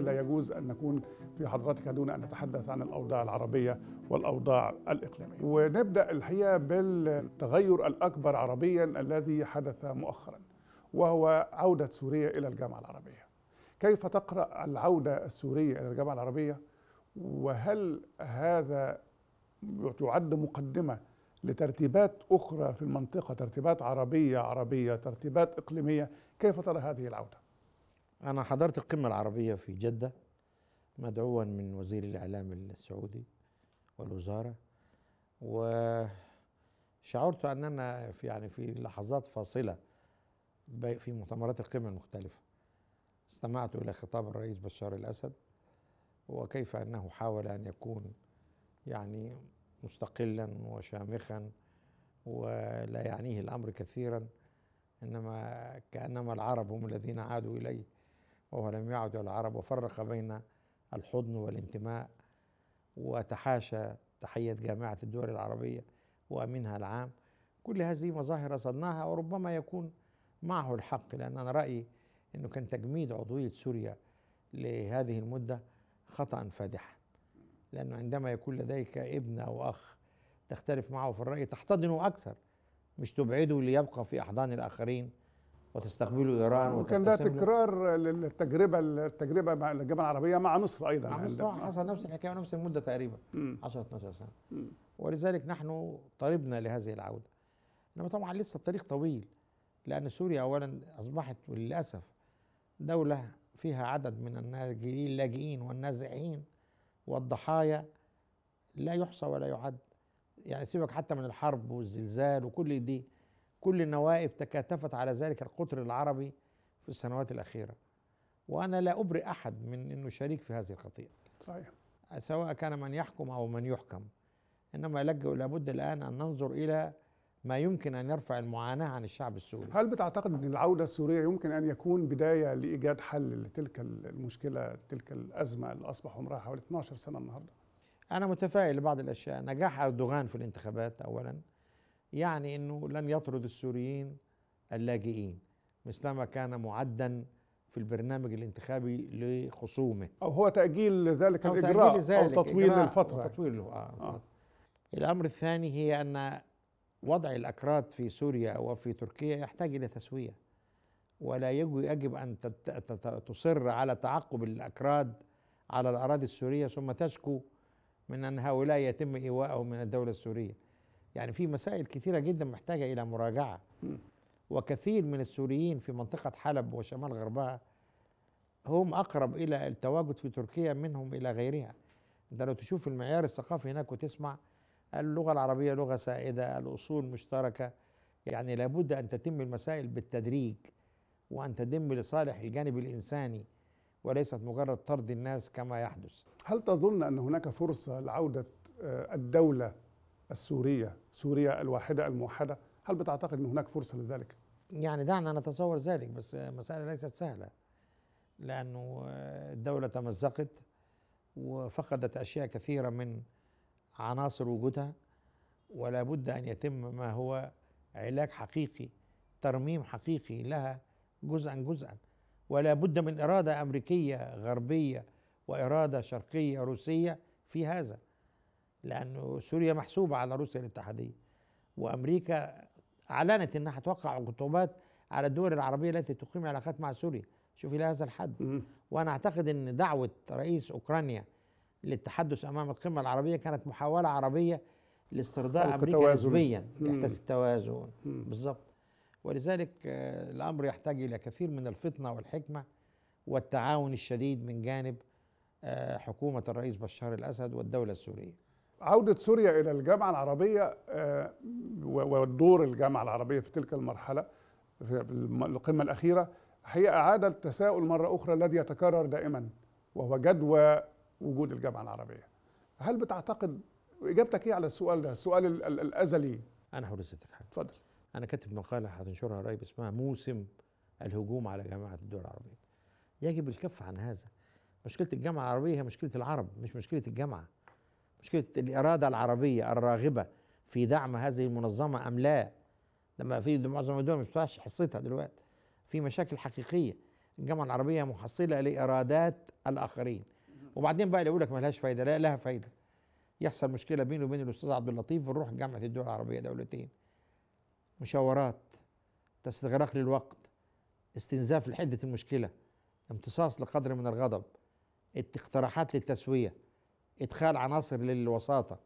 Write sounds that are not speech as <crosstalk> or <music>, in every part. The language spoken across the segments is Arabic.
لا يجوز أن نكون في حضرتك دون أن نتحدث عن الأوضاع العربية والأوضاع الإقليمية. ونبدأ الحقيقة بالتغير الأكبر عربيا الذي حدث مؤخرا وهو عودة سوريا إلى الجامعة العربية. كيف تقرأ العودة السورية إلى الجامعة العربية؟ وهل هذا يعد مقدمة لترتيبات أخرى في المنطقة ترتيبات عربية عربية ترتيبات إقليمية. كيف ترى هذه العودة؟ أنا حضرت القمة العربية في جدة مدعوا من وزير الإعلام السعودي والوزارة. وشعرت أننا في يعني في لحظات فاصلة في مؤتمرات القمة المختلفة. استمعت إلى خطاب الرئيس بشار الأسد وكيف أنه حاول أن يكون يعني مستقلا وشامخا ولا يعنيه الأمر كثيرا إنما كأنما العرب هم الذين عادوا إليه وهو لم يعد العرب وفرق بين الحضن والانتماء وتحاشى تحية جامعة الدول العربية وأمينها العام. كل هذه مظاهر رصدناها وربما يكون معه الحق لأن أنا رأيي أنه كان تجميد عضوية سوريا لهذه المدة خطأ فادحا. لأنه عندما يكون لديك ابن أو أخ تختلف معه في الرأي تحتضنه أكثر. مش تبعده ليبقى في أحضان الآخرين وتستقبله إيران وكان ده تكرار للتجربة التجربة مع الجامعة العربية مع مصر أيضا. مع مصر حصل نفس الحكاية ونفس المدة تقريبا 10 12 سنة. م. ولذلك نحن طلبنا لهذه العودة. إنما طبعا لسه الطريق طويل لأن سوريا اولا أصبحت للأسف دولة فيها عدد من اللاجئين والنازحين. والضحايا لا يحصى ولا يعد. يعني سيبك حتى من الحرب والزلزال وكل دي كل النوائب تكاتفت على ذلك القطر العربي في السنوات الأخيرة. وأنا لا أبرئ أحد من أنه شريك في هذه الخطيئة. صحيح. سواء كان من يحكم أو من يحكم. إنما لابد الآن أن ننظر إلى ما يمكن أن يرفع المعاناة عن الشعب السوري. هل بتعتقد أن العودة السورية يمكن أن يكون بداية لإيجاد حل لتلك المشكلة تلك الأزمة اللي أصبح عمرها حوالي 12 سنة النهاردة؟ أنا متفائل لبعض الأشياء. نجاح أردوغان في الانتخابات أولا يعني أنه لن يطرد السوريين اللاجئين مثلما كان معدا في البرنامج الانتخابي لخصومه. أو هو تأجيل ذلك أو الإجراء تأجيل ذلك أو تطويل الفترة أو تطويل آه. آه. الأمر الثاني هي أن وضع الأكراد في سوريا وفي تركيا يحتاج إلى تسوية ولا يجب أن تصر على تعقب الأكراد على الأراضي السورية ثم تشكو من أن هؤلاء يتم إيواءهم من الدولة السورية. يعني في مسائل كثيرة جدا محتاجة إلى مراجعة. وكثير من السوريين في منطقة حلب وشمال غربها هم أقرب إلى التواجد في تركيا منهم إلى غيرها. أنت لو تشوف المعيار الثقافي هناك وتسمع اللغة العربية لغة سائدة الأصول مشتركة. يعني لابد أن تتم المسائل بالتدريج وأن تتم لصالح الجانب الإنساني وليست مجرد طرد الناس كما يحدث. هل تظن أن هناك فرصة لعودة الدولة السورية سوريا الواحدة الموحدة؟ هل بتعتقد أن هناك فرصة لذلك؟ يعني دعنا نتصور ذلك بس مسألة ليست سهلة لأنه الدولة تمزقت وفقدت أشياء كثيرة من عناصر وجودها ولا بد أن يتم ما هو علاج حقيقي ترميم حقيقي لها جزءا جزءا. ولا بد من إرادة أمريكية غربية وإرادة شرقية روسية في هذا لأنه سوريا محسوبة على روسيا الاتحادية. وأمريكا أعلنت أنها توقع عقوبات على الدول العربية التي تقيم علاقات مع سوريا. شوف إلى هذا الحد وأنا أعتقد أن دعوة رئيس أوكرانيا للتحدث أمام القمة العربية كانت محاولة عربية لاسترضاء أمريكا نسبيا لإحداث التوازن. بالضبط. ولذلك الأمر يحتاج إلى كثير من الفطنة والحكمة والتعاون الشديد من جانب حكومة الرئيس بشار الأسد والدولة السورية. عودة سوريا إلى الجامعة العربية ودور الجامعة العربية في تلك المرحلة في القمة الأخيرة هي أعاد التساؤل مرة أخرى الذي يتكرر دائما وهو جدوى وجود الجامعة العربية. هل بتعتقد إجابتك إيه على السؤال ده؟ السؤال ال ال الأزلي. أنا حرستك حاجة. اتفضل. أنا كاتب مقالة هتنشرها قريب اسمها موسم الهجوم على جامعة الدول العربية. يجب الكف عن هذا. مشكلة الجامعة العربية هي مشكلة العرب مش مشكلة الجامعة. مشكلة الإرادة العربية الراغبة في دعم هذه المنظمة أم لا. لما في معظم الدول ما بتدفعش حصتها دلوقتي. في مشاكل حقيقية. الجامعة العربية محصلة لإرادات الآخرين. وبعدين بقى يقول لك ما لهاش فايدة لا لها فايدة. يحصل مشكلة بينه وبين الأستاذ عبد اللطيف بنروح جامعة الدول العربية دولتين. مشاورات تستغراق للوقت استنزاف لحدة المشكلة امتصاص لقدر من الغضب اقتراحات للتسوية إدخال عناصر للوساطة.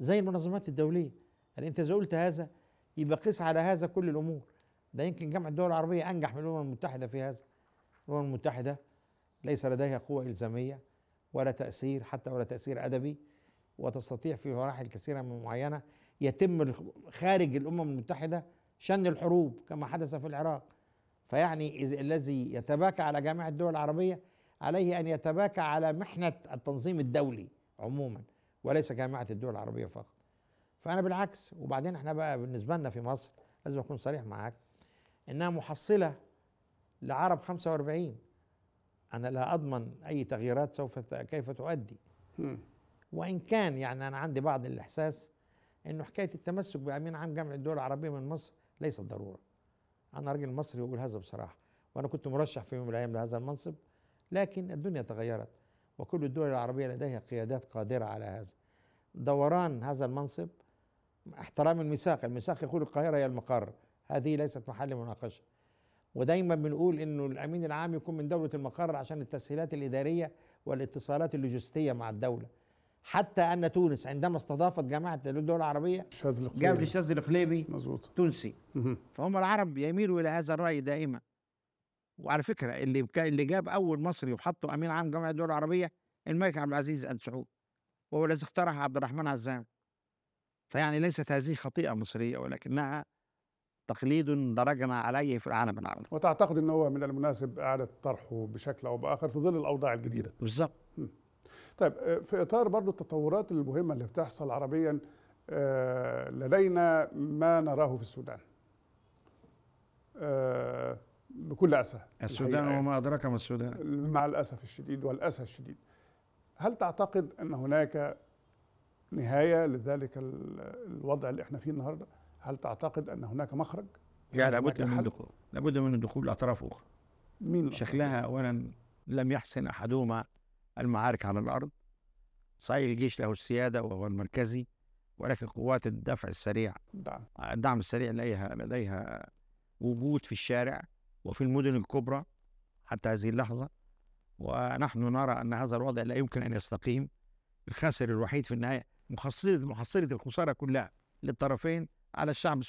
زي المنظمات الدولية. يعني أنت إذا قلت هذا يبقى قس على هذا كل الأمور. ده يمكن جامعة الدول العربية أنجح من الأمم المتحدة في هذا. الأمم المتحدة ليس لديها قوة إلزامية. ولا تأثير حتى ولا تأثير أدبي وتستطيع في مراحل كثيرة من معينة يتم خارج الأمم المتحدة شن الحروب كما حدث في العراق. فيعني الذي يتباكى على جامعة الدول العربية عليه أن يتباكى على محنة التنظيم الدولي عموما وليس جامعة الدول العربية فقط. فأنا بالعكس وبعدين إحنا بقى بالنسبة لنا في مصر لازم أكون صريح معاك إنها محصلة لعرب 45 أنا لا أضمن أي تغييرات سوف كيف تؤدي. وإن كان يعني أنا عندي بعض الإحساس إنه حكاية التمسك بأمين عام جامعه الدول العربية من مصر ليست ضرورة. أنا راجل مصري وأقول هذا بصراحة وأنا كنت مرشح في يوم من الأيام لهذا المنصب لكن الدنيا تغيرت وكل الدول العربية لديها قيادات قادرة على هذا. دوران هذا المنصب احترام الميثاق الميثاق يقول القاهرة هي المقر هذه ليست محل مناقشة. ودايما بنقول إنه الأمين العام يكون من دولة المقر عشان التسهيلات الإدارية والاتصالات اللوجستية مع الدولة. حتى أن تونس عندما استضافت جامعه الدول العربية جابت الشاذلي الخليبي مظبوط. تونسي. فهم العرب يميلوا إلى هذا الرأي دائما. وعلى فكرة اللي اللي جاب أول مصري وحطه أمين عام جامعه الدول العربية الملك عبد العزيز آل سعود وهو الذي اقترح عبد الرحمن عزام. فيعني ليست هذه خطيئة مصرية ولكنها تقليد درجنا عليه في العالم العربي. وتعتقد إنه هو من المناسب إعادة طرحه بشكل أو بآخر في ظل الأوضاع الجديدة. بالظبط طيب في إطار برضو التطورات المهمة اللي بتحصل عربيا لدينا ما نراه في السودان. بكل اسف السودان وما أدراك ما السودان. مع الأسف الشديد والأسى الشديد. هل تعتقد إن هناك نهاية لذلك الوضع اللي إحنا فيه النهارده؟ هل تعتقد أن هناك مخرج؟ لا لابد من الدخول. لابد من دخول اطراف أخرى. مين شكلها اولا لم يحسن أحدهما المعارك على الأرض. صحيح الجيش له السيادة وهو المركزي ولكن قوات الدفع السريع. دعم. الدعم السريع لديها لديها وجود في الشارع وفي المدن الكبرى حتى هذه اللحظة. ونحن نرى أن هذا الوضع لا يمكن أن يستقيم. الخاسر الوحيد في النهاية محصله محصله الخسارة كلها للطرفين على الشعب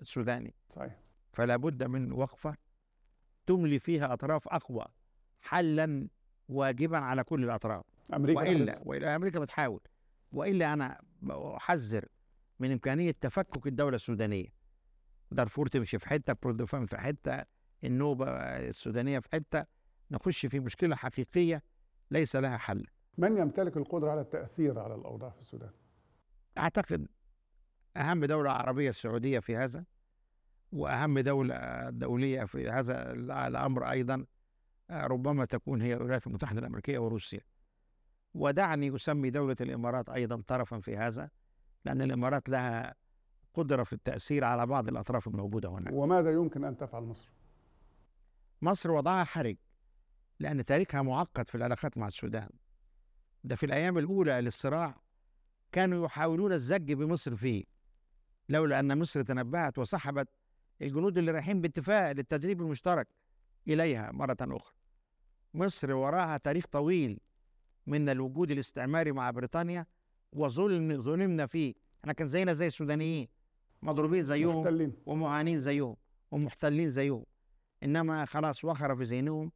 السوداني. صحيح. فلا بد من وقفة تملي فيها أطراف أقوى حلا واجبا على كل الأطراف. أمريكا والا وإلا أمريكا بتحاول. وإلا أنا أحذر من إمكانية تفكك الدولة السودانية. دارفور تمشي في حتة كردفان في حتة النوبة السودانية في حتة. نخش في مشكلة حقيقية ليس لها حل. من يمتلك القدرة على التأثير على الأوضاع في السودان؟ أعتقد أهم دولة عربية السعودية في هذا وأهم دولة دولية في هذا الأمر أيضا ربما تكون هي الولايات المتحدة الأمريكية وروسيا. ودعني أسمي دولة الإمارات أيضا طرفا في هذا لأن الإمارات لها قدرة في التأثير على بعض الأطراف الموجودة هناك. وماذا يمكن أن تفعل مصر؟ مصر وضعها حرج لأن تاريخها معقد في العلاقات مع السودان. ده في الأيام الأولى للصراع كانوا يحاولون الزج بمصر فيه. لولا أن مصر تنبهت وسحبت الجنود اللي رايحين باتفاق للتدريب المشترك إليها مرة أخرى. مصر وراها تاريخ طويل من الوجود الاستعماري مع بريطانيا وظلم ظلمنا فيه. إحنا كان زينا زي السودانيين مضروبين زيهم محتلين. ومعانين زيهم ومحتلين زيهم. إنما خلاص وخر في ذهنهم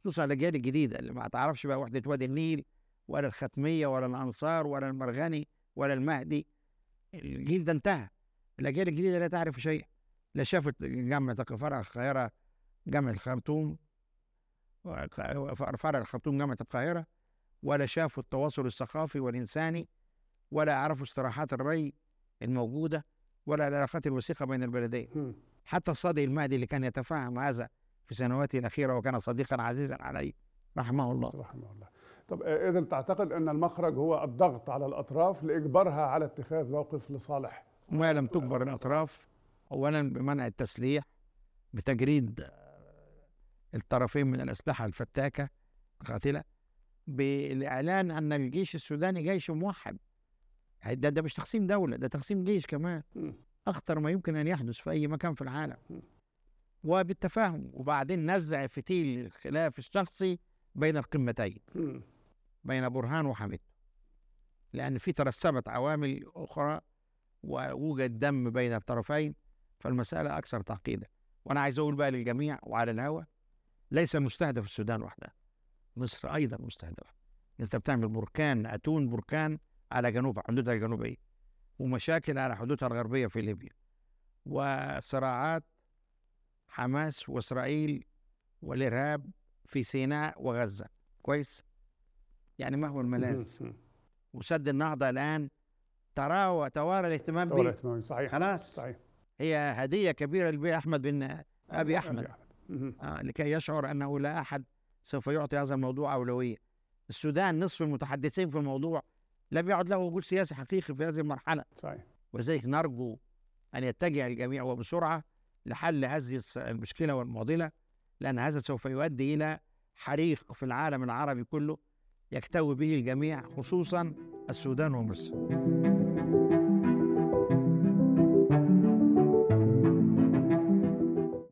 خصوصا الاجيال الجديدة اللي ما تعرفش بقى وحدة وادي النيل ولا الختميه ولا الأنصار ولا المرغني ولا المهدي. الجيل ده انتهى. الاجيال الجديده لا تعرف شيء لا شافت جامعة فرع القاهرة جامعة الخرطوم فرع الخرطوم جامعة القاهرة ولا شافوا التواصل الثقافي والإنساني ولا عرفوا استراحات الري الموجودة ولا العلاقات الوثيقة بين البلدين. حتى الصادق المهدي اللي كان يتفهم هذا في سنواته الأخيرة وكان صديقا عزيزا علي رحمه الله. رحمه الله. طب اذا تعتقد أن المخرج هو الضغط على الأطراف لإجبارها على اتخاذ موقف لصالح؟ ما لم تجبر الأطراف اولا بمنع التسليح بتجريد الطرفين من الأسلحة الفتاكة القاتلة بالإعلان أن الجيش السوداني جيش موحد ده, ده مش تقسيم دولة ده تقسيم جيش كمان. أخطر ما يمكن أن يحدث في أي مكان في العالم. وبالتفاهم وبعدين نزع فتيل الخلاف الشخصي بين القمتين. بين برهان وحميد لأن في ترسبت عوامل أخرى ووجد دم بين الطرفين فالمسألة أكثر تعقيدا. وأنا عايز أقول بقى للجميع وعلى الهوى ليس مستهدف السودان وحدها مصر أيضا مستهدفة. أنت بتعمل بركان أتون بركان على جنوب حدودها الجنوبية ومشاكل على حدودها الغربية في ليبيا. وصراعات حماس وإسرائيل والإرهاب في سيناء وغزة. كويس؟ يعني ما هو الملاذ. <laughs> وسد النهضة الآن ترى وتوارى الاهتمام به اهتمامي صحيح. خلاص. صحيح. هي هدية كبيرة لأبي أحمد بن أبي أحمد. مم. آه لكي يشعر أنه لا أحد سوف يعطي هذا الموضوع أولوية. السودان نصف المتحدثين في الموضوع. لم يعد له وجود سياسي حقيقي في هذه المرحلة. صحيح. ولذلك نرجو أن يتجه الجميع وبسرعة لحل هذه المشكلة والمعضلة لأن هذا سوف يؤدي إلى حريق في العالم العربي كله يكتوي به الجميع خصوصا السودان ومصر.